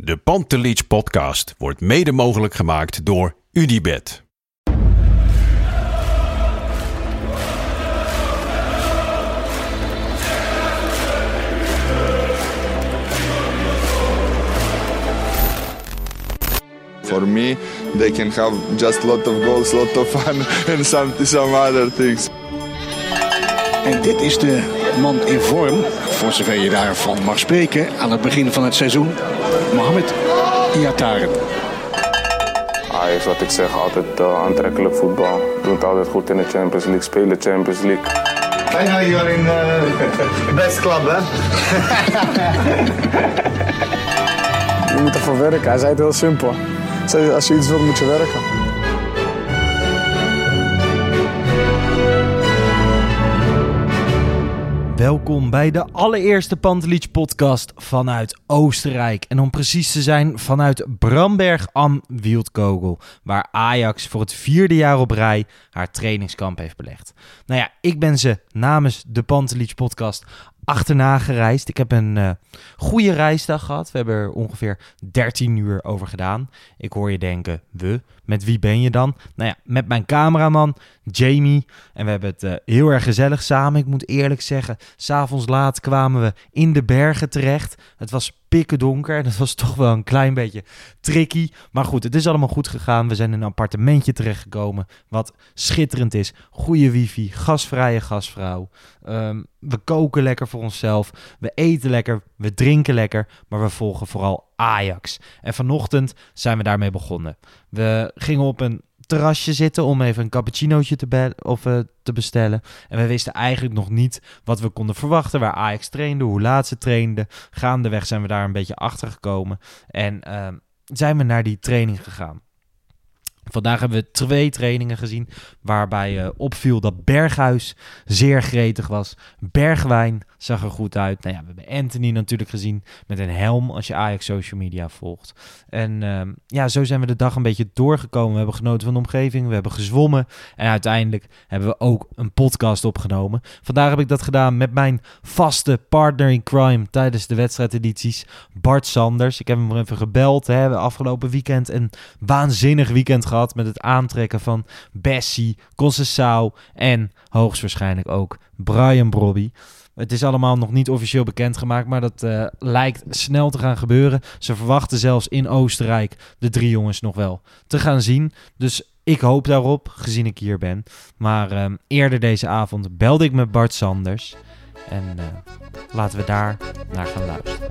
De Pantelich podcast wordt mede mogelijk gemaakt door UdiBet. For me, they can have just lot of goals, lot of fun, and some some other things. En dit is de man in vorm, voor zover je daarvan mag spreken, aan het begin van het seizoen. Mohamed Iataren. Ajax, wat ik zeg, altijd uh, aantrekkelijk voetbal. Doen het altijd goed in de Champions League, spelen Champions League. Know you're in uh, best club, hè? Je moet ervoor werken. Hij zei het heel simpel. Hij als je iets wilt, moet je werken. Welkom bij de allereerste Pantelich podcast vanuit Oostenrijk. En om precies te zijn vanuit Bramberg am Wildkogel, waar Ajax voor het vierde jaar op rij haar trainingskamp heeft belegd. Nou ja, ik ben ze namens de Pantelich podcast achterna gereisd. Ik heb een uh, goede reisdag gehad. We hebben er ongeveer 13 uur over gedaan. Ik hoor je denken, we, met wie ben je dan? Nou ja, met mijn cameraman Jamie. En we hebben het uh, heel erg gezellig samen. Ik moet eerlijk zeggen, s'avonds laat kwamen we in de bergen terecht. Het was pikken donker en dat was toch wel een klein beetje tricky. Maar goed, het is allemaal goed gegaan. We zijn in een appartementje terechtgekomen, wat schitterend is. Goede wifi, gasvrije gasvrouw. Um, we koken lekker voor onszelf. We eten lekker, we drinken lekker, maar we volgen vooral Ajax. En vanochtend zijn we daarmee begonnen. We gingen op een terrasje zitten om even een cappuccinootje te, of, uh, te bestellen. En we wisten eigenlijk nog niet wat we konden verwachten, waar Ajax trainde, hoe laat ze trainde. Gaandeweg zijn we daar een beetje achter gekomen en uh, zijn we naar die training gegaan. Vandaag hebben we twee trainingen gezien waarbij uh, opviel dat Berghuis zeer gretig was. Bergwijn zag er goed uit. Nou ja, we hebben Anthony natuurlijk gezien met een helm als je Ajax social media volgt. En uh, ja, zo zijn we de dag een beetje doorgekomen. We hebben genoten van de omgeving, we hebben gezwommen en uiteindelijk hebben we ook een podcast opgenomen. Vandaag heb ik dat gedaan met mijn vaste partner in crime tijdens de wedstrijdedities, Bart Sanders. Ik heb hem even gebeld, hè, afgelopen weekend een waanzinnig weekend gehad met het aantrekken van Bessie, Concessao en hoogstwaarschijnlijk ook Brian Brobby. Het is allemaal nog niet officieel bekendgemaakt, maar dat uh, lijkt snel te gaan gebeuren. Ze verwachten zelfs in Oostenrijk de drie jongens nog wel te gaan zien. Dus ik hoop daarop, gezien ik hier ben. Maar uh, eerder deze avond belde ik met Bart Sanders. En uh, laten we daar naar gaan luisteren.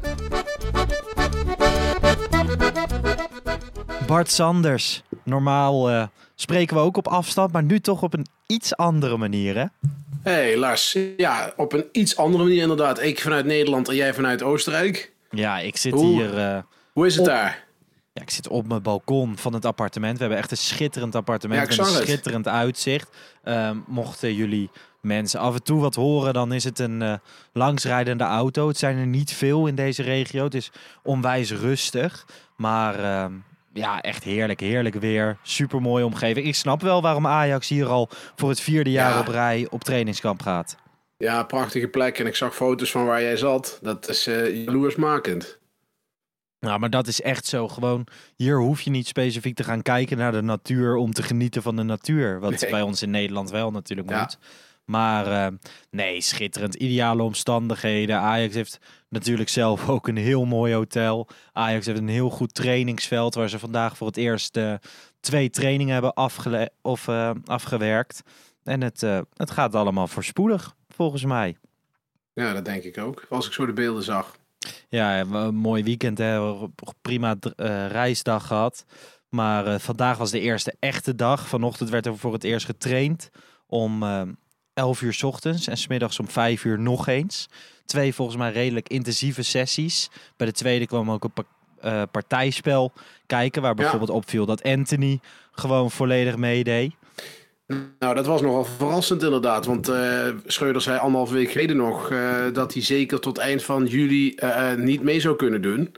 Bart Sanders. Normaal uh, spreken we ook op afstand, maar nu toch op een iets andere manier, hè? hey, Lars. Ja, op een iets andere manier inderdaad. Ik vanuit Nederland en jij vanuit Oostenrijk. Ja, ik zit hoe, hier... Uh, hoe is het op, daar? Ja, ik zit op mijn balkon van het appartement. We hebben echt een schitterend appartement ja, met een schitterend het. uitzicht. Uh, mochten jullie mensen af en toe wat horen, dan is het een uh, langsrijdende auto. Het zijn er niet veel in deze regio. Het is onwijs rustig. Maar uh, ja, echt heerlijk, heerlijk weer. Super mooie omgeving. Ik snap wel waarom Ajax hier al voor het vierde jaar ja. op rij op trainingskamp gaat. Ja, prachtige plek. En ik zag foto's van waar jij zat. Dat is uh, jaloersmakend. Nou, maar dat is echt zo. Gewoon, hier hoef je niet specifiek te gaan kijken naar de natuur om te genieten van de natuur. Wat nee. bij ons in Nederland wel natuurlijk ja. moet. Maar uh, nee, schitterend. Ideale omstandigheden. Ajax heeft natuurlijk zelf ook een heel mooi hotel. Ajax heeft een heel goed trainingsveld waar ze vandaag voor het eerst uh, twee trainingen hebben afgele of, uh, afgewerkt. En het, het gaat allemaal voorspoedig, volgens mij. Ja, dat denk ik ook. Als ik zo de beelden zag. Ja, een mooi weekend. Hè. Prima reisdag gehad. Maar vandaag was de eerste echte dag. Vanochtend werd er voor het eerst getraind om 11 uur s ochtends en smiddags om 5 uur nog eens. Twee volgens mij redelijk intensieve sessies. Bij de tweede kwam ook een eh, partijspel kijken. Waar bijvoorbeeld opviel dat Anthony gewoon volledig meedeed. Nou, dat was nogal verrassend inderdaad. Want uh, Schreuder zei anderhalf week geleden nog uh, dat hij zeker tot eind van juli uh, niet mee zou kunnen doen.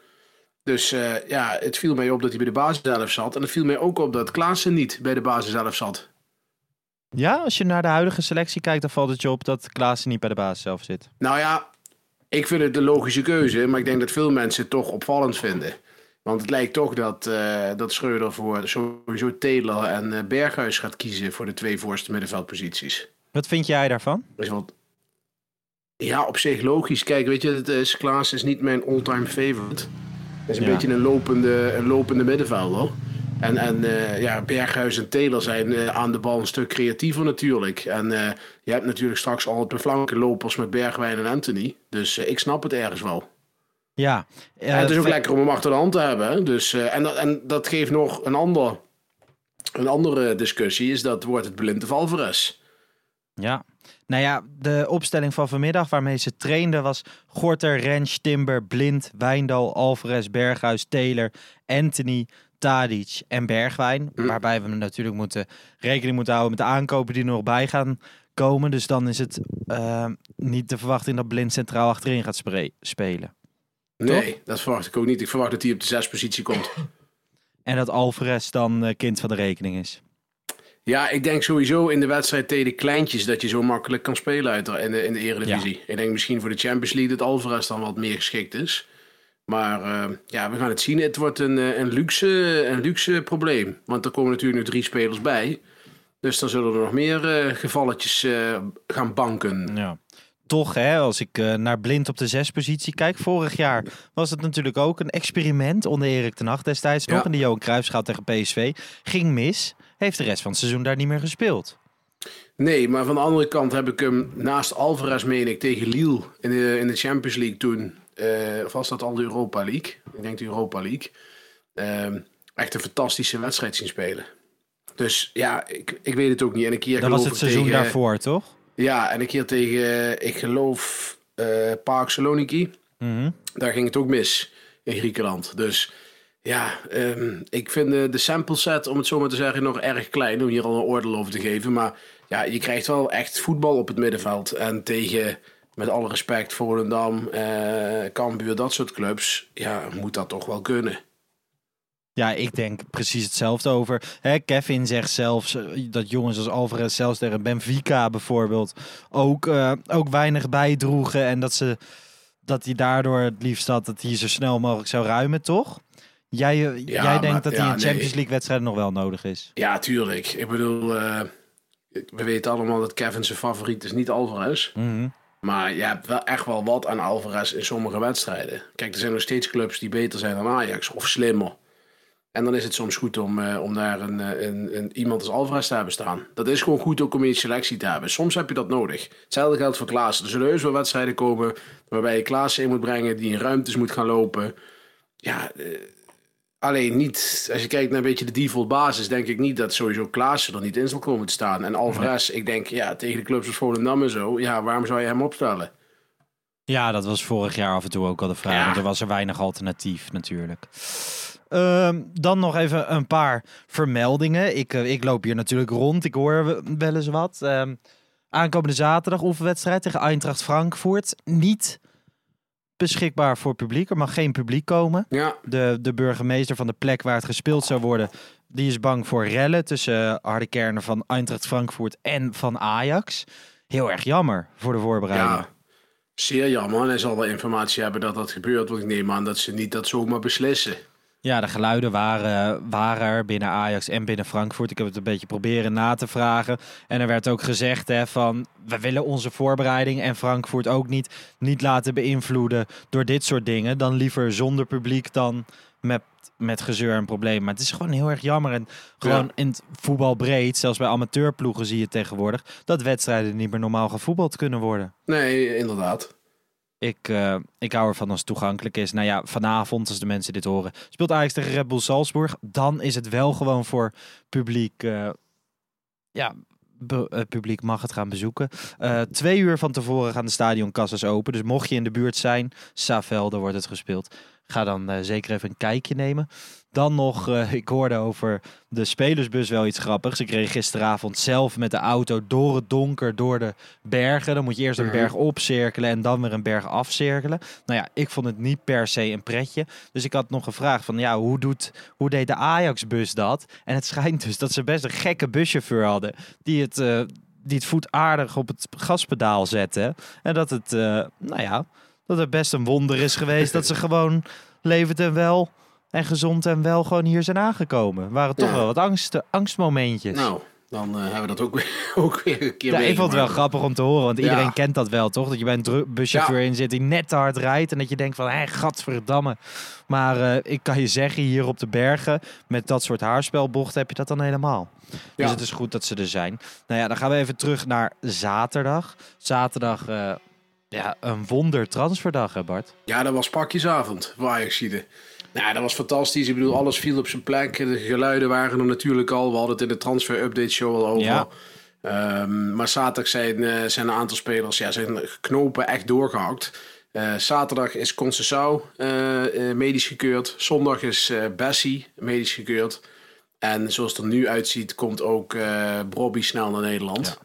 Dus ja, het viel mij op dat hij bij de basis zelf zat. En het viel mij ook op dat Klaassen niet bij de basis zelf zat. Ja, als je naar de huidige selectie kijkt, dan valt het je op dat Klaassen niet bij de basis zelf zit. Nou ja, ik vind het de logische keuze. Maar ik denk dat veel mensen het toch opvallend vinden. Want het lijkt toch dat, uh, dat Schreuder voor sowieso Taylor en uh, Berghuis gaat kiezen voor de twee voorste middenveldposities. Wat vind jij daarvan? Is wat... Ja, op zich logisch. Kijk, weet je, het is, Klaas is niet mijn all-time favorite. Hij is een ja. beetje een lopende, een lopende middenvelder. En, en uh, ja, Berghuis en Taylor zijn aan de bal een stuk creatiever natuurlijk. En je hebt natuurlijk straks al het beflanken lopers met Bergwijn en Anthony. Dus ik snap het ergens wel. Ja. Het is ook lekker om hem achter de hand te hebben. Dus, en, dat, en dat geeft nog een, ander, een andere discussie. Is dat wordt het blind of Alvarez. Ja. Nou ja, de opstelling van vanmiddag waarmee ze trainden was Gorter, Rens, Timber, Blind, Wijndal, Alvarez, Berghuis, Taylor, Anthony, Tadic en Bergwijn. Hm. Waarbij we natuurlijk moeten rekening moeten houden met de aankopen die er nog bij gaan komen. Dus dan is het uh, niet de verwachting dat Blind centraal achterin gaat spelen. Nee, Toch? dat verwacht ik ook niet. Ik verwacht dat hij op de zes positie komt. En dat Alvarez dan uh, kind van de rekening is. Ja, ik denk sowieso in de wedstrijd tegen de kleintjes dat je zo makkelijk kan spelen uit in de, in de Eredivisie. Ja. Ik denk misschien voor de Champions League dat Alvarez dan wat meer geschikt is. Maar uh, ja, we gaan het zien. Het wordt een, een, luxe, een luxe probleem. Want er komen natuurlijk nu drie spelers bij. Dus dan zullen er nog meer uh, gevalletjes gaan banken. Ja toch, hè, als ik naar blind op de zespositie kijk. Vorig jaar was het natuurlijk ook een experiment onder Erik ten Hag destijds nog. Ja. En de Johan Cruijffschaal tegen PSV ging mis. Heeft de rest van het seizoen daar niet meer gespeeld. Nee, maar van de andere kant heb ik hem naast Alvarez, meen ik, tegen Lille in de, in de Champions League toen. Uh, of was dat al de Europa League? Ik denk de Europa League. Uh, echt een fantastische wedstrijd zien spelen. Dus ja, ik, ik weet het ook niet. En een keer dat was het seizoen tegen, daarvoor, toch? Ja, en een keer tegen, ik geloof, uh, Park Saloniki. Mm -hmm. Daar ging het ook mis in Griekenland. Dus ja, um, ik vind de, de sample set, om het zo maar te zeggen, nog erg klein. Om hier al een oordeel over te geven. Maar ja, je krijgt wel echt voetbal op het middenveld. En tegen, met alle respect, Volendam, uh, Cambuur, dat soort clubs. Ja, moet dat toch wel kunnen. Ja, ik denk precies hetzelfde over. Hè, Kevin zegt zelfs dat jongens als Alvarez zelfs tegen Benfica bijvoorbeeld ook, uh, ook weinig bijdroegen. En dat, ze, dat hij daardoor het liefst had dat hij zo snel mogelijk zou ruimen, toch? Jij, ja, jij denkt dat ja, hij in Champions nee. League wedstrijden nog wel nodig is? Ja, tuurlijk. Ik bedoel, uh, we weten allemaal dat Kevin zijn favoriet is niet Alvarez. Mm -hmm. Maar je hebt wel echt wel wat aan Alvarez in sommige wedstrijden. Kijk, er zijn nog steeds clubs die beter zijn dan Ajax of slimmer. En dan is het soms goed om, uh, om daar een, een, een, iemand als Alvarez te hebben staan. Dat is gewoon goed ook om in je selectie te hebben. Soms heb je dat nodig. Hetzelfde geldt voor Klaassen. Er zullen heus wel wedstrijden komen waarbij je Klaassen in moet brengen, die in ruimtes moet gaan lopen. Ja, uh, alleen niet. Als je kijkt naar een beetje de default basis, denk ik niet dat sowieso Klaassen er niet in zal komen te staan. En Alvarez, ik denk, ja, tegen de clubs als Volendam en zo, ja, waarom zou je hem opstellen? Ja, dat was vorig jaar af en toe ook al de vraag. Ja. Want er was er weinig alternatief natuurlijk. Uh, dan nog even een paar vermeldingen. Ik, uh, ik loop hier natuurlijk rond. Ik hoor wel eens wat. Uh, aankomende zaterdag oefenwedstrijd tegen Eintracht Frankfurt. Niet beschikbaar voor publiek. Er mag geen publiek komen. Ja. De, de burgemeester van de plek waar het gespeeld zou worden... die is bang voor rellen tussen harde kernen van Eintracht Frankfurt en van Ajax. Heel erg jammer voor de voorbereiding. Ja. Zeer jammer. En hij zal wel informatie hebben dat dat gebeurt. Want ik neem aan dat ze niet dat zomaar beslissen. Ja, de geluiden waren, waren er binnen Ajax en binnen Frankfurt. Ik heb het een beetje proberen na te vragen. En er werd ook gezegd hè, van... we willen onze voorbereiding en Frankfurt ook niet, niet laten beïnvloeden... door dit soort dingen. Dan liever zonder publiek dan met, met gezeur en probleem. Maar het is gewoon heel erg jammer. En gewoon ja. in het voetbal breed, zelfs bij amateurploegen zie je tegenwoordig... dat wedstrijden niet meer normaal gevoetbald kunnen worden. Nee, inderdaad. Ik, uh, ik hou ervan als het toegankelijk is. Nou ja, vanavond, als de mensen dit horen, speelt Ajax tegen Red Bull Salzburg. Dan is het wel gewoon voor publiek. Uh, ja, het publiek mag het gaan bezoeken. Twee uur van tevoren gaan de stadionkassas open. Dus mocht je in de buurt zijn, Savelde wordt het gespeeld. Ga dan eh, zeker even een kijkje nemen. Dan nog, eh, ik hoorde over de spelersbus wel iets grappigs. Ik reed gisteravond zelf met de auto door het donker, door de bergen. Dan moet je eerst een Mhm. berg opcirkelen en dan weer een berg afcirkelen. Nou ja, ik vond het niet per se een pretje. Dus ik had nog gevraagd van, ja, hoe, doet, hoe deed de Ajax-bus dat? En het schijnt dus dat ze best een gekke buschauffeur hadden. Die het, eh, die het voet aardig op het gaspedaal zette. En dat het, eh, nou ja, dat het best een wonder is geweest dat ze gewoon levend en wel en gezond en wel gewoon hier zijn aangekomen. Waren toch Ja. wel wat angst, angstmomentjes. Nou, dan eh, hebben we dat ook weer, ook weer een keer ja, ik vond het wel grappig om te horen, want iedereen kent dat wel, toch? Dat je bij een buschauffeur in zit die net te hard rijdt en dat je denkt van, hé, gadverdamme. Maar eh, ik kan je zeggen, hier op de bergen, met dat soort haarspelbochten, heb je dat dan helemaal. Dus het is goed dat ze er zijn. Nou ja, dan gaan we even terug naar zaterdag. Zaterdag, eh, ja, een wonder transferdag, hè Bart? Ja, dat was pakjesavond voor Ajaxide. Nou, dat was fantastisch. Ik bedoel, alles viel op zijn plek. De geluiden waren er natuurlijk al. We hadden het in de transfer update show al over. Ja. Ehm, maar zaterdag zijn, eh, zijn een aantal spelers, ja, zijn knopen echt doorgehakt. Eh, zaterdag is Concessao eh, eh, medisch gekeurd. Zondag is Bessie medisch gekeurd. En zoals het er nu uitziet, komt ook Brobby snel naar Nederland.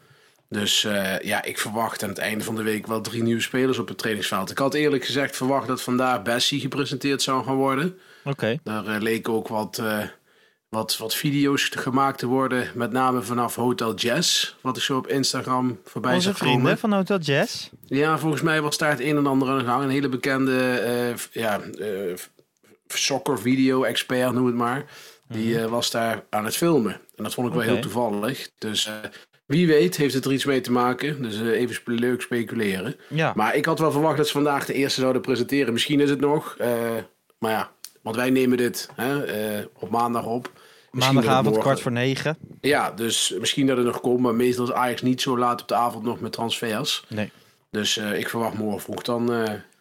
Dus eh, ja, ik verwacht aan het einde van de week wel drie nieuwe spelers op het trainingsveld. Ik had eerlijk gezegd verwacht dat vandaag Bessie gepresenteerd zou gaan worden. Oké. Daar eh, leken ook wat, eh, wat, wat video's te gemaakt te worden. Met name vanaf Hotel Jazz. Wat ik zo op Instagram voorbij Onze zag komen. vrienden van Hotel Jazz. Ja, volgens mij was daar het een en ander aan de gang. Een hele bekende ja, soccer video expert, noem het maar. Die eh, was daar aan het filmen. En dat vond ik wel Mhm. Heel toevallig. Dus wie weet heeft het er iets mee te maken. Dus eh, even spe- leuk speculeren. Ja. Maar ik had wel verwacht dat ze vandaag de eerste zouden presenteren. Misschien is het nog. eh, maar ja, want wij nemen dit hè, eh, op maandag op. Misschien Maandagavond, kwart voor negen. Ja, dus misschien dat het nog komt. Maar meestal is Ajax niet zo laat op de avond nog met transfers. Nee. Dus ik verwacht morgen vroeg dan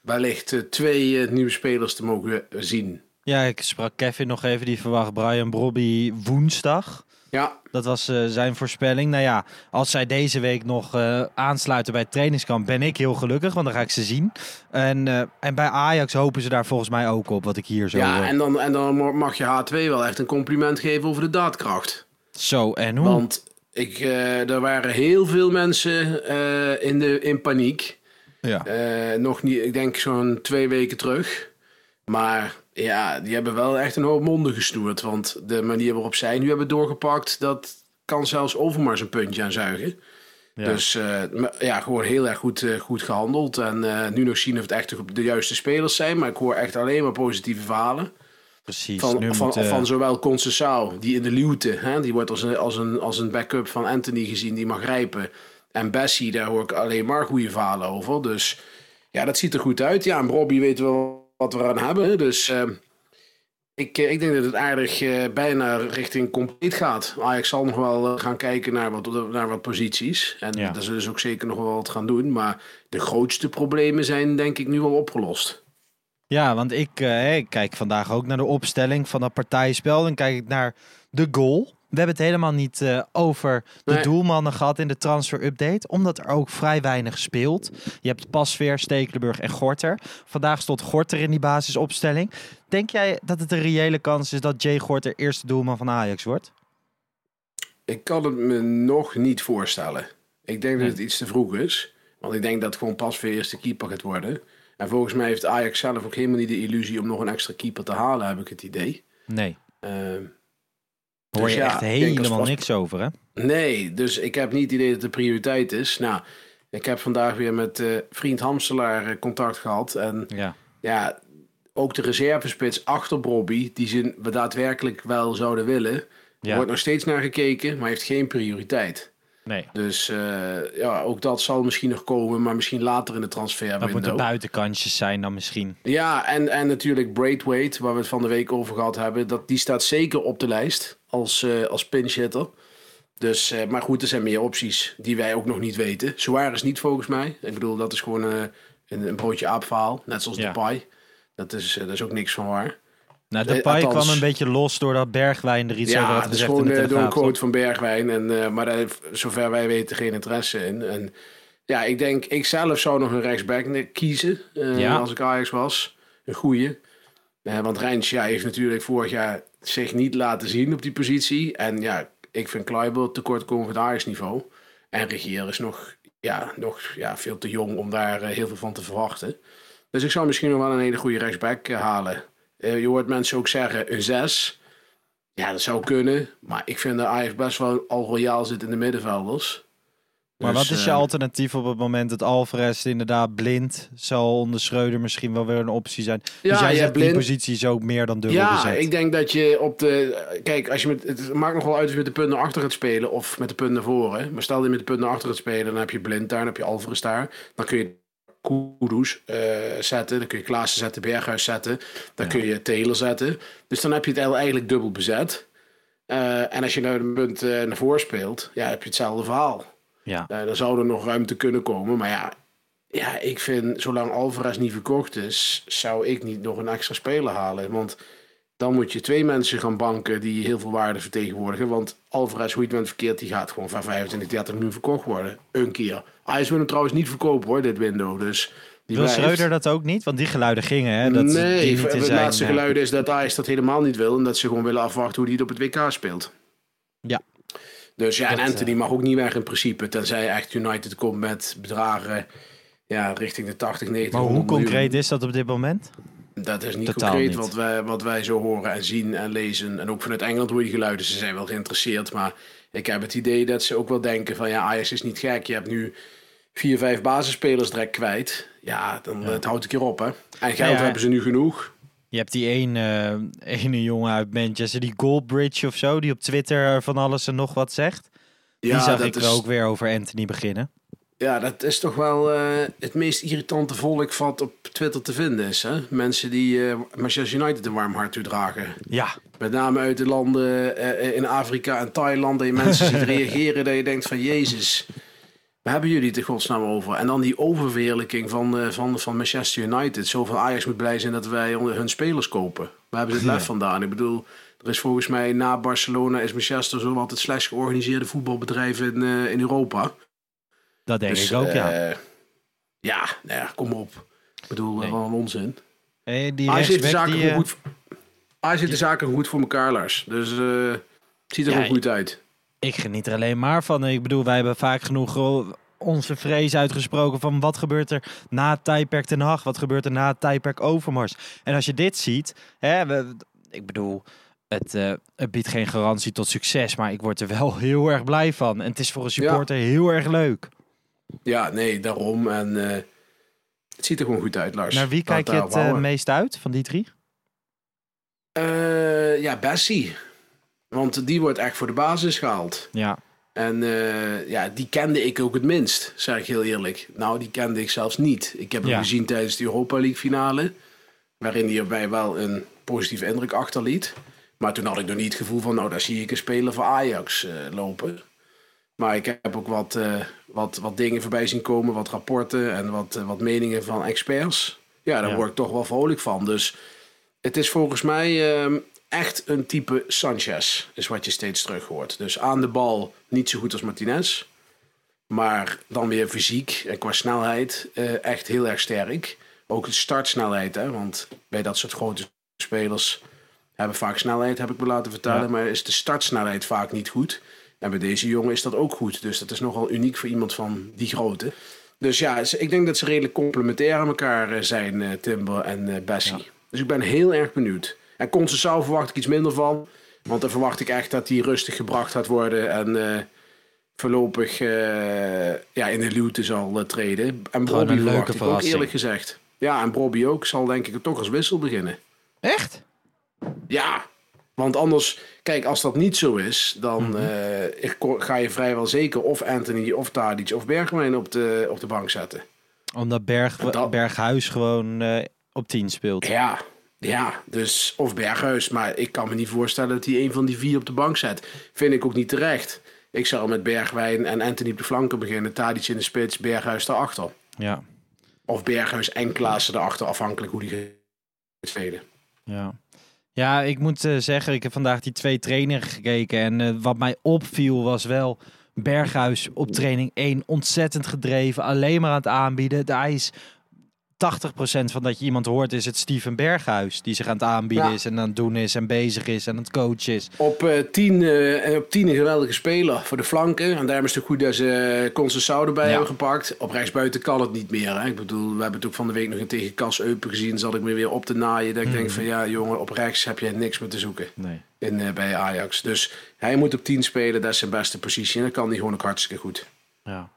wellicht twee nieuwe spelers te mogen zien. Ja, ik sprak Kevin nog even. Die verwacht Brian Brobby woensdag. Ja, Dat was eh, zijn voorspelling. Nou ja, als zij deze week nog eh, aansluiten bij het trainingskamp, ben ik heel gelukkig, want dan ga ik ze zien. En, eh, en bij Ajax hopen ze daar volgens mij ook op, wat ik hier zo ja hoor. en, dan, en dan mag je H2 wel echt een compliment geven over de daadkracht. Zo, en hoe? Want ik, er waren heel veel mensen in, de, in paniek. ja. Nog niet, ik denk zo'n twee weken terug. Maar ja, die hebben wel echt een hoop monden gesnoerd. Want de manier waarop zij nu hebben doorgepakt, dat kan zelfs Overmars een puntje aan zuigen. Ja. Dus eh, ja, gewoon heel erg goed, eh, goed gehandeld. En eh, nu nog zien of het echt de juiste spelers zijn. Maar ik hoor echt alleen maar positieve verhalen. Precies. Van, nu van, moet, van zowel Concessao, die in de luwte, hè, die wordt als een, als, een, als een backup van Anthony gezien, die mag grijpen. En Bessie, daar hoor ik alleen maar goede verhalen over. Dus ja, dat ziet er goed uit. Ja, en Robbie weten we wat we aan hebben. Dus eh, ik, eh, ik denk dat het aardig eh, bijna richting compleet gaat. Ajax zal nog wel eh, gaan kijken naar wat, naar wat posities. En Ja. daar zullen ze ook zeker nog wel wat gaan doen. Maar de grootste problemen zijn denk ik nu wel opgelost. Ja, want ik, eh, ik kijk vandaag ook naar de opstelling van dat partijspel. Dan kijk ik naar de goal. We hebben het helemaal niet eh, over de Nee. doelmannen gehad in de transfer update. Omdat er ook vrij weinig speelt. Je hebt Pasveer, Stekelenburg en Gorter. Vandaag stond Gorter in die basisopstelling. Denk jij dat het een reële kans is dat Jay Gorter eerste doelman van Ajax wordt? Ik kan het me nog niet voorstellen. Ik denk Nee. dat het iets te vroeg is. Want ik denk dat het gewoon pas weer eerste keeper gaat worden. En volgens mij heeft Ajax zelf ook helemaal niet de illusie om nog een extra keeper te halen, heb ik het idee. Nee. Ehm, Hoor dus je ja, echt helemaal niks over, hè? Nee, dus ik heb niet het idee dat het de prioriteit is. Nou, ik heb vandaag weer met eh, vriend Hamselaar eh, contact gehad. En Ja. ja, ook de reservespits achter Bobby, die ze we daadwerkelijk wel zouden willen, Ja. wordt nog steeds naar gekeken, maar heeft geen prioriteit. Nee. Dus eh, ja, ook dat zal misschien nog komen, maar misschien later in de Dat moeten buitenkantjes zijn dan misschien. Ja, en, en natuurlijk Braithwaite, waar we het van de week over gehad hebben, dat, die staat zeker op de lijst als, eh als pinch hitter. Dus, eh, maar goed, er zijn meer opties die wij ook nog niet weten. Suarez niet volgens mij. Ik bedoel, dat is gewoon een, een broodje aapverhaal, net zoals Ja. de Depay. Dat is, dat is ook niks van waar. Nou, de Eh, althans- kwam een beetje los doordat Bergwijn er iets over Ja, had het is gezegd gewoon in de eh, door een quote van Bergwijn. En, eh, maar daar heeft, zover wij weten, geen interesse in. En ja, ik denk, ik zelf zou nog een rechtsback kiezen. Ja. Als ik Ajax was. Een goeie. Want ja, heeft natuurlijk vorig jaar zich niet laten zien op die positie. En ja, ik vind Kluivert tekort komen voor het Ajax-niveau. En Regier is nog, ja, nog ja, veel te jong om daar heel veel van te verwachten. Dus ik zou misschien nog wel een hele goede rechtsback halen. Eh, je hoort mensen ook zeggen een 6. Ja, dat zou kunnen. Maar ik vind dat Ajax best wel al royaal zit in de middenvelders. Maar Dus, wat is je eh, alternatief op het moment dat Alvarez inderdaad blind zal onder Schreuder misschien wel weer een optie zijn? Ja, dus jij zegt blind. die positie is ook meer dan dubbel Ja, bezet. ik denk dat je op de. Kijk, als je met, het maakt nog wel uit of je met de punt naar achter gaat spelen of met de punt naar voren. Maar stel je met de punt naar achter gaat spelen, dan heb je Blind daar, dan heb je Alvarez daar. Dan kun je Kudus eh, zetten, dan kun je Klaassen zetten, Berghuis zetten. Dan kun je Taylor zetten. Dus dan heb je het eigenlijk dubbel bezet. Eh, en als je nou de punt eh, naar voren speelt, ja, heb je hetzelfde verhaal. Ja. Dan zou er nog ruimte kunnen komen. Maar ja, ja, ik vind, zolang Alvarez niet verkocht is, zou ik niet nog een extra speler halen. Want dan moet je twee mensen gaan banken die heel veel waarde vertegenwoordigen. Want Alvarez, hoe je het bent verkeerd, die gaat gewoon van 25, 30 miljoen verkocht worden. Een keer. Ajax wil hem trouwens niet verkopen hoor, dit window. Dus die Wil. Schreuder dat ook niet? Want die geluiden gingen, hè? Dat nee, die niet het zijn, laatste eh, geluid is dat Ajax dat helemaal niet wil. En dat ze gewoon willen afwachten hoe die het op het WK speelt. Ja. Dus ja, en Anthony mag ook niet weg in principe. Tenzij echt United komt met bedragen ja, richting de 80, 90 Maar hoe 100 miljoen. concreet is dat op dit moment? Dat is niet Totaal concreet niet. Wat, wij, wat wij zo horen en zien en lezen. En ook vanuit Engeland hoor je die geluiden. Ze zijn wel geïnteresseerd. Maar ik heb het idee dat ze ook wel denken van... Ja, Ajax is niet gek. Je hebt nu vier, vijf basisspelers direct kwijt. Ja, dan het houdt een keer op hè. En geld Ja, ja. hebben ze nu genoeg. Je hebt die ene, ene jongen uit Manchester, die Goldbridge of zo, die op Twitter van alles en nog wat zegt. die zag dat ik is- ook weer over Anthony beginnen. Ja, dat is toch wel eh, het meest irritante volk wat op Twitter te vinden is. Hè? Mensen die eh Manchester United een warm hart toedragen. Ja. Met name uit de landen eh, in Afrika en Thailand. Dat je mensen ziet reageren dat je denkt van Jezus, waar hebben jullie het in godsnaam over? En dan die oververheerlijking van, van, van Manchester United. Zo van Ajax moet blij zijn dat wij onder hun spelers kopen. Waar hebben ze het lef vandaan? Ik bedoel, er is volgens mij na Barcelona is Manchester zo wat het slechts georganiseerde voetbalbedrijf in, in Europa. Dat denk Dus, ik ook, ja. eh, ja, nou ja, kom op. Ik bedoel, Nee. wel een onzin. Hey, die Ajax heeft de zaken die, eh, goed... Ajax heeft de zaken goed voor elkaar, Lars. Dus eh, het ziet er Ja, ook goed uit. Ik geniet er alleen maar van. Ik bedoel, wij hebben vaak genoeg eh, onze vrees uitgesproken van wat gebeurt er na het tijdperk Ten Hag? Wat gebeurt er na het tijdperk Overmars? En als je dit ziet, hè, we, ik bedoel, het, eh, het biedt geen garantie tot succes, maar ik word er wel heel erg blij van. En het is voor een supporter heel erg leuk. Ja, nee, daarom. En eh, het ziet er gewoon goed uit, Lars. Naar wie kijk je het eh, meest uit van die drie? Eh, ja, Bessie. Want die wordt echt voor de basis gehaald. Ja. En ja, die kende ik ook het minst, zeg ik heel eerlijk. Nou, die kende ik zelfs niet. Ik heb hem Ja. gezien tijdens de Europa League finale. Waarin hij er mij wel een positieve indruk achterliet. Maar toen had ik nog niet het gevoel van, nou, daar zie ik een speler voor Ajax lopen. Maar ik heb ook wat, eh, wat, wat dingen voorbij zien komen, wat rapporten en wat, eh, wat meningen van experts. Ja, daar Ja. word ik toch wel vrolijk van. Dus het is volgens mij ehm, echt een type Sanchez, is wat je steeds terug hoort. Dus aan de bal niet zo goed als Martinez. Maar dan weer fysiek en qua snelheid eh, echt heel erg sterk. Ook de startsnelheid, hè? want bij dat soort grote spelers hebben vaak snelheid, heb ik me laten vertellen. Ja. Maar is de startsnelheid vaak niet goed. En bij deze jongen is dat ook goed. Dus dat is nogal uniek voor iemand van die grootte. Dus ja, ik denk dat ze redelijk complementair aan elkaar eh, zijn, eh, Timber en eh Bessie. Dus ik ben heel erg benieuwd. En Conceição verwacht ik iets minder van. Want dan verwacht ik echt dat hij rustig gebracht gaat worden. En voorlopig ja, in de luwte zal treden. En Gewoon Bobby verwacht ik ook eerlijk gezegd. Ja, en Bobby ook zal denk ik toch als wissel beginnen. Echt? Ja, want anders, kijk, als dat niet zo is, dan Mhm. eh, ga je vrijwel zeker of Anthony of Tadic of Bergwijn op de, op de bank zetten. Omdat Berg, Dat- Berghuis gewoon eh, op 10 speelt. Ja, ja, dus of Berghuis, maar ik kan me niet voorstellen dat hij een van die vier op de bank zet. Vind ik ook niet terecht. Ik zou met Bergwijn en Anthony op de flanken beginnen, Tadic in de spits, Berghuis daarachter. Ja. Of Berghuis en Klaassen erachter, afhankelijk hoe die gaat spelen. Ja. Ja, ik moet eh, zeggen, ik heb vandaag die twee trainers gekeken. En eh, wat mij opviel was wel Berghuis op training 1 ontzettend gedreven. Alleen maar aan het aanbieden. Hij is 80% van dat je iemand hoort is het Steven Berghuis. Die zich aan het aanbieden Ja. is en aan het doen is en bezig is en aan het coachen is. Op eh 10 eh, op 10 een geweldige speler voor de flanken. En daarom is het goed dat ze uh, Conceição erbij Ja. hebben gepakt. Op rechtsbuiten kan het niet meer. Hè? Ik bedoel, we hebben het ook van de week nog een tegen Cas Eupen gezien. Zat ik me weer op te naaien. Dat ik denk van ja, jongen, op rechts heb je niks meer te zoeken. Nee. In, eh, bij Ajax. Dus hij moet op 10 spelen. Dat is zijn beste positie. En dat kan hij gewoon ook hartstikke goed. Ja.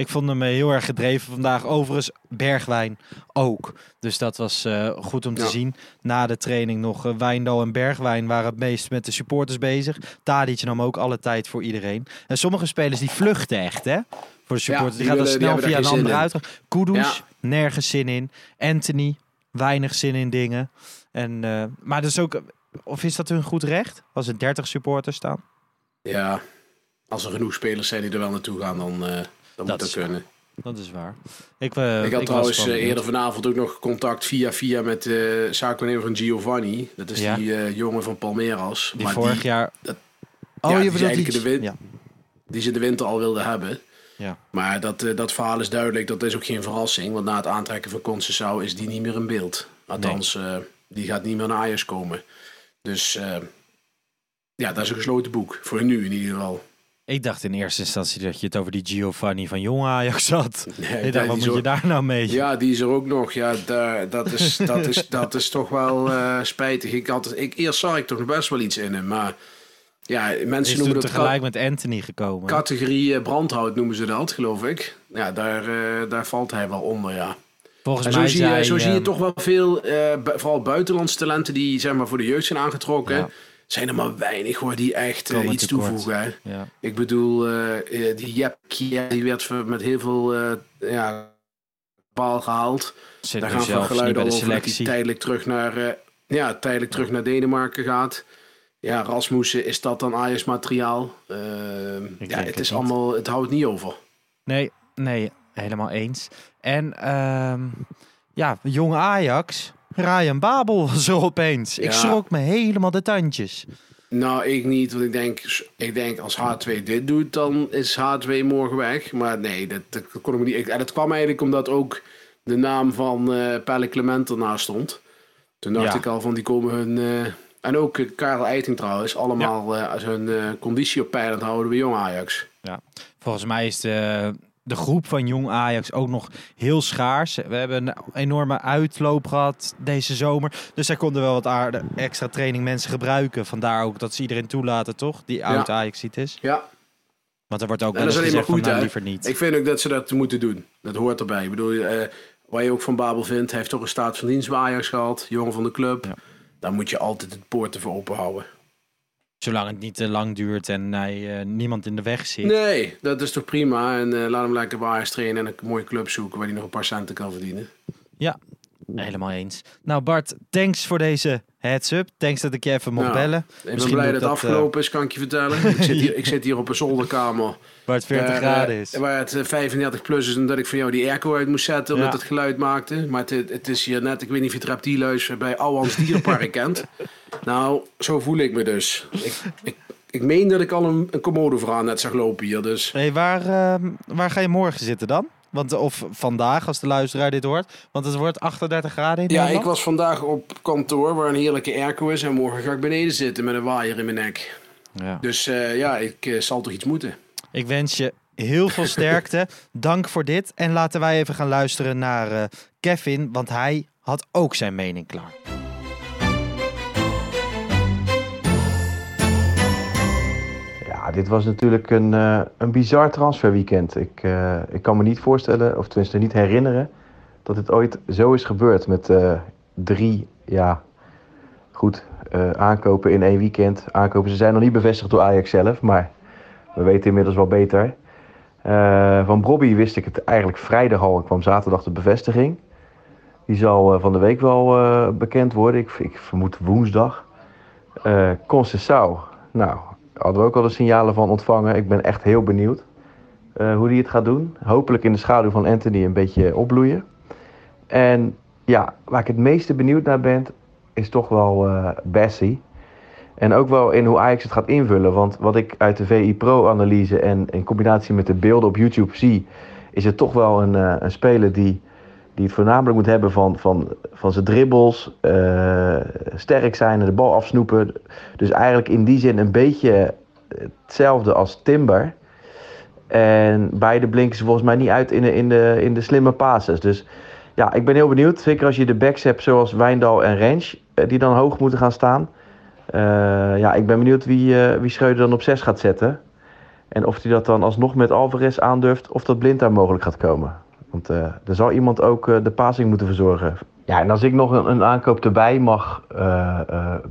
Ik vond hem eh, heel erg gedreven vandaag. Overigens, Bergwijn ook. Dus dat was eh, goed om te Ja. zien. Na de training nog eh, Wijndal en Bergwijn waren het meest met de supporters bezig. Tadic nam ook alle tijd voor iedereen. En sommige spelers die vluchten echt, hè? Voor de supporters. die die, gaan dan willen- die snel via een andere uitgang. Kudus, Ja. nergens zin in. Anthony, weinig zin in dingen. En, maar dat is ook... Of is dat hun goed recht? Als er 30 supporters staan? Ja, als er genoeg spelers zijn die er wel naartoe gaan, dan, moet dat is waar. kunnen. Dat is waar. Ik, eh, ik had was trouwens eh, eerder vanavond ook nog contact via via met de uh, zaakwaarnemer van Giovanni. Dat is Ja. die eh, jongen van Palmeiras. Die Maar vorig jaar... dat- oh, ja, je die bedoelt die... de win- Ja. die ze de winter al wilden hebben. Ja. Maar dat, dat verhaal is duidelijk. Dat is ook geen verrassing. Want na het aantrekken van Conceição is die niet meer in beeld. Althans, die gaat niet meer naar Ajax komen. Dus ja, dat is een gesloten boek. Voor nu in ieder geval. Ik dacht in eerste instantie dat je het over die Giovanni van Jong Ajax had. Nee, ik die dacht, wat moet je daar nou mee? Ja, die is er ook nog. Ja, daar, dat, is, dat, is, dat is toch wel eh, spijtig. Ik had, ik, eerst zag ik toch best wel iets in hem. Maar ja, mensen noemen dat tegelijk met Anthony gekomen. categorie eh, brandhout noemen ze dat, geloof ik. Ja, daar, eh, daar valt hij wel onder, ja. Volgens En zo mij zie, je, zo zie je ehm, toch wel veel, bu- vooral buitenlandse talenten die zeg maar, voor de jeugd zijn aangetrokken. Ja. Zijn er maar weinig hoor, die echt eh, iets toevoegen. Ja. Ik bedoel, eh, eh, die Jep Kia, die werd met heel veel ja, paal gehaald. Zit Daar gaan van geluiden over dat hij tijdelijk terug naar, ja, tijdelijk terug naar Denemarken gaat. Ja, Rasmussen, is dat dan Ajax materiaal? Eh, ja, het het is niet. allemaal, het houdt niet over. Nee, nee, helemaal eens. En ehm, ja, jong Ajax, Ryan Babel was er opeens. Ik schrok me helemaal de tandjes. Nou, ik niet, want ik denk, ik denk als H2 dit doet, dan is H2 morgen weg. Maar nee, dat, dat kon ik niet. Ik, en dat kwam eigenlijk omdat ook de naam van eh Pelle Clement ernaast stond. Toen dacht Ja. ik al van die komen hun. eh, en ook Karel Eiting trouwens, allemaal eh, als hun eh, conditie op peil aan het houden bij Jong Ajax. Ja, volgens mij is de, de groep van jong Ajax ook nog heel schaars. We hebben een enorme uitloop gehad deze zomer. Dus zij konden wel wat aarde, extra training mensen gebruiken. Vandaar ook dat ze iedereen toelaten, toch? Die oud Ajax ziet is. Ja, Want er wordt ook en wel dat eens is alleen maar gezegd van goed, nou, hè? liever niet. Ik vind ook dat ze dat moeten doen. Dat hoort erbij. Ik bedoel, eh, waar je ook van Babel vindt, hij heeft toch een staat van dienst bij Ajax gehad, jongen van de club. Ja. Daar moet je altijd het poorten voor open houden. Zolang het niet te lang duurt en hij, eh, niemand in de weg zit. Nee, dat is toch prima. En eh, laat hem lekker bij Ajax trainen en een mooie club zoeken waar hij nog een paar centen kan verdienen. Ja, helemaal eens. Nou Bart, thanks voor deze heads-up. Thanks dat ik je even mocht Nou, bellen. Ik ben Misschien blij dat het dat, afgelopen is, kan ik je vertellen. ik, zit hier, ik zit hier op een zolderkamer. Waar het 40 waar, eh, graden is. Waar het eh, 35 plus is en dat ik van jou die airco uit moest zetten omdat Ja. het geluid maakte. Maar het, het is hier net, ik weet niet of je het reptielhuis bij Ouwans Dierpark kent. Nou, zo voel ik me dus. Ik, ik, ik meen dat ik al een, een commode voor aan net zag lopen hier, dus... Hey, waar, ehm, waar ga je morgen zitten dan? Want, of vandaag, als de luisteraar dit hoort. Want het wordt 38 graden in Ja, Nederland. ik was vandaag op kantoor waar een heerlijke airco is en morgen ga ik beneden zitten met een waaier in mijn nek. Ja. Dus eh, ja, ik eh, zal toch iets moeten. Ik wens je heel veel sterkte. Dank voor dit. En laten wij even gaan luisteren naar eh, Kevin. Want hij had ook zijn mening klaar. Dit was natuurlijk een, eh, een bizar transferweekend. Ik, eh, ik kan me niet voorstellen, of tenminste niet herinneren, dat dit ooit zo is gebeurd. Met eh, drie, ja, goed, aankopen in één weekend. Aankopen, ze zijn nog niet bevestigd door Ajax zelf, maar we weten inmiddels wel beter. Van Bobby wist ik het eigenlijk vrijdag al. Kwam zaterdag de bevestiging. Die zal van de week wel bekend worden. Ik, ik vermoed woensdag. Conceição. Nou, hadden we ook al de signalen van ontvangen. Ik ben echt heel benieuwd eh, hoe hij het gaat doen. Hopelijk in de schaduw van Anthony een beetje opbloeien. En ja, waar ik het meeste benieuwd naar ben, is toch wel eh Bessie. En ook wel in hoe Ajax het gaat invullen. Want wat ik uit de VI Pro-analyse en in combinatie met de beelden op YouTube zie, is het toch wel een, eh, een speler die Die het voornamelijk moet hebben van, van, van zijn dribbles, eh, sterk zijn en de bal afsnoepen. Dus eigenlijk in die zin een beetje hetzelfde als Timber. En beide blinken ze volgens mij niet uit in de, in de, in de slimme passes. Dus ja, ik ben heel benieuwd. Zeker als je de backs hebt zoals Wijndal en Rens, die dan hoog moeten gaan staan. Uh, ja, ik ben benieuwd wie, uh, wie Schreuder dan op 6 gaat zetten. En of hij dat dan alsnog met Alvarez aandurft of dat Blind daar mogelijk gaat komen. Want uh, er zal iemand ook de passing moeten verzorgen. Ja, en als ik nog een, een aankoop erbij mag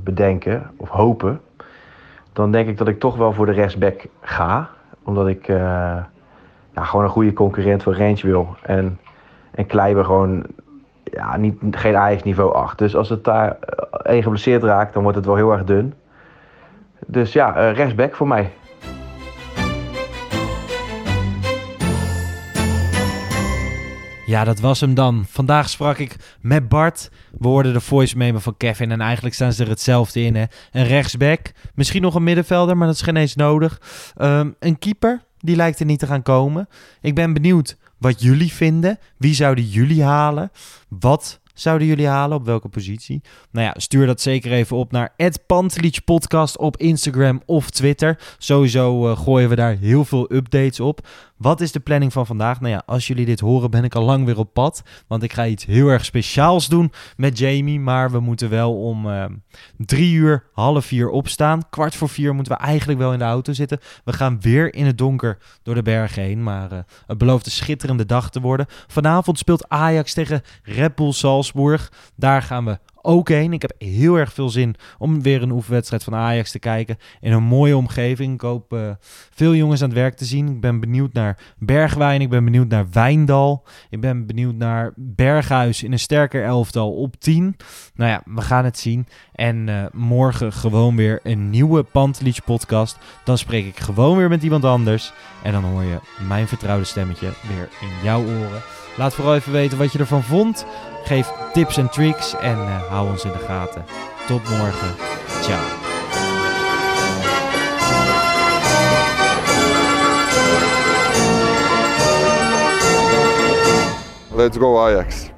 bedenken of hopen, dan denk ik dat ik toch wel voor de rechtsback ga. Omdat ik ja, gewoon een goede concurrent voor Range wil. En, en Kleiber gewoon ja, niet, geen Ajax niveau 8. Dus als het daar één geblesseerd raakt, dan wordt het wel heel erg dun. Dus ja, rechtsback voor mij. Ja, dat was hem dan. Vandaag sprak ik met Bart. We hoorden de voice memo van Kevin en eigenlijk staan ze er hetzelfde in. Hè? Een rechtsback, misschien nog een middenvelder, maar dat is geen eens nodig. Um, een keeper, die lijkt er niet te gaan komen. Ik ben benieuwd wat jullie vinden. Wie zouden jullie halen? Wat zouden jullie halen? Op welke positie? Nou ja, stuur dat zeker even op naar Podcast op Instagram of Twitter. Sowieso uh, gooien we daar heel veel updates op. Wat is de planning van vandaag? Nou ja, als jullie dit horen ben ik al lang weer op pad. Want ik ga iets heel erg speciaals doen met Jamie. Maar we moeten wel om uh, drie uur, half vier opstaan. Kwart voor vier moeten we eigenlijk wel in de auto zitten. We gaan weer in het donker door de bergen heen. Maar uh, het belooft een schitterende dag te worden. Vanavond speelt Ajax tegen Red Bull Salzburg. Daar gaan we ook heen. Ik heb heel erg veel zin om weer een oefenwedstrijd van Ajax te kijken. In een mooie omgeving. Ik hoop uh, veel jongens aan het werk te zien. Ik ben benieuwd naar Bergwijn. Ik ben benieuwd naar Wijndal. Ik ben benieuwd naar Berghuis in een sterker elftal op 10. Nou ja, we gaan het zien. En uh, morgen gewoon weer een nieuwe Pantelich podcast. Dan spreek ik gewoon weer met iemand anders. En dan hoor je mijn vertrouwde stemmetje weer in jouw oren. Laat vooral even weten wat je ervan vond. Geef tips en tricks en uh, hou ons in de gaten. Tot morgen. Ciao. Let's go Ajax.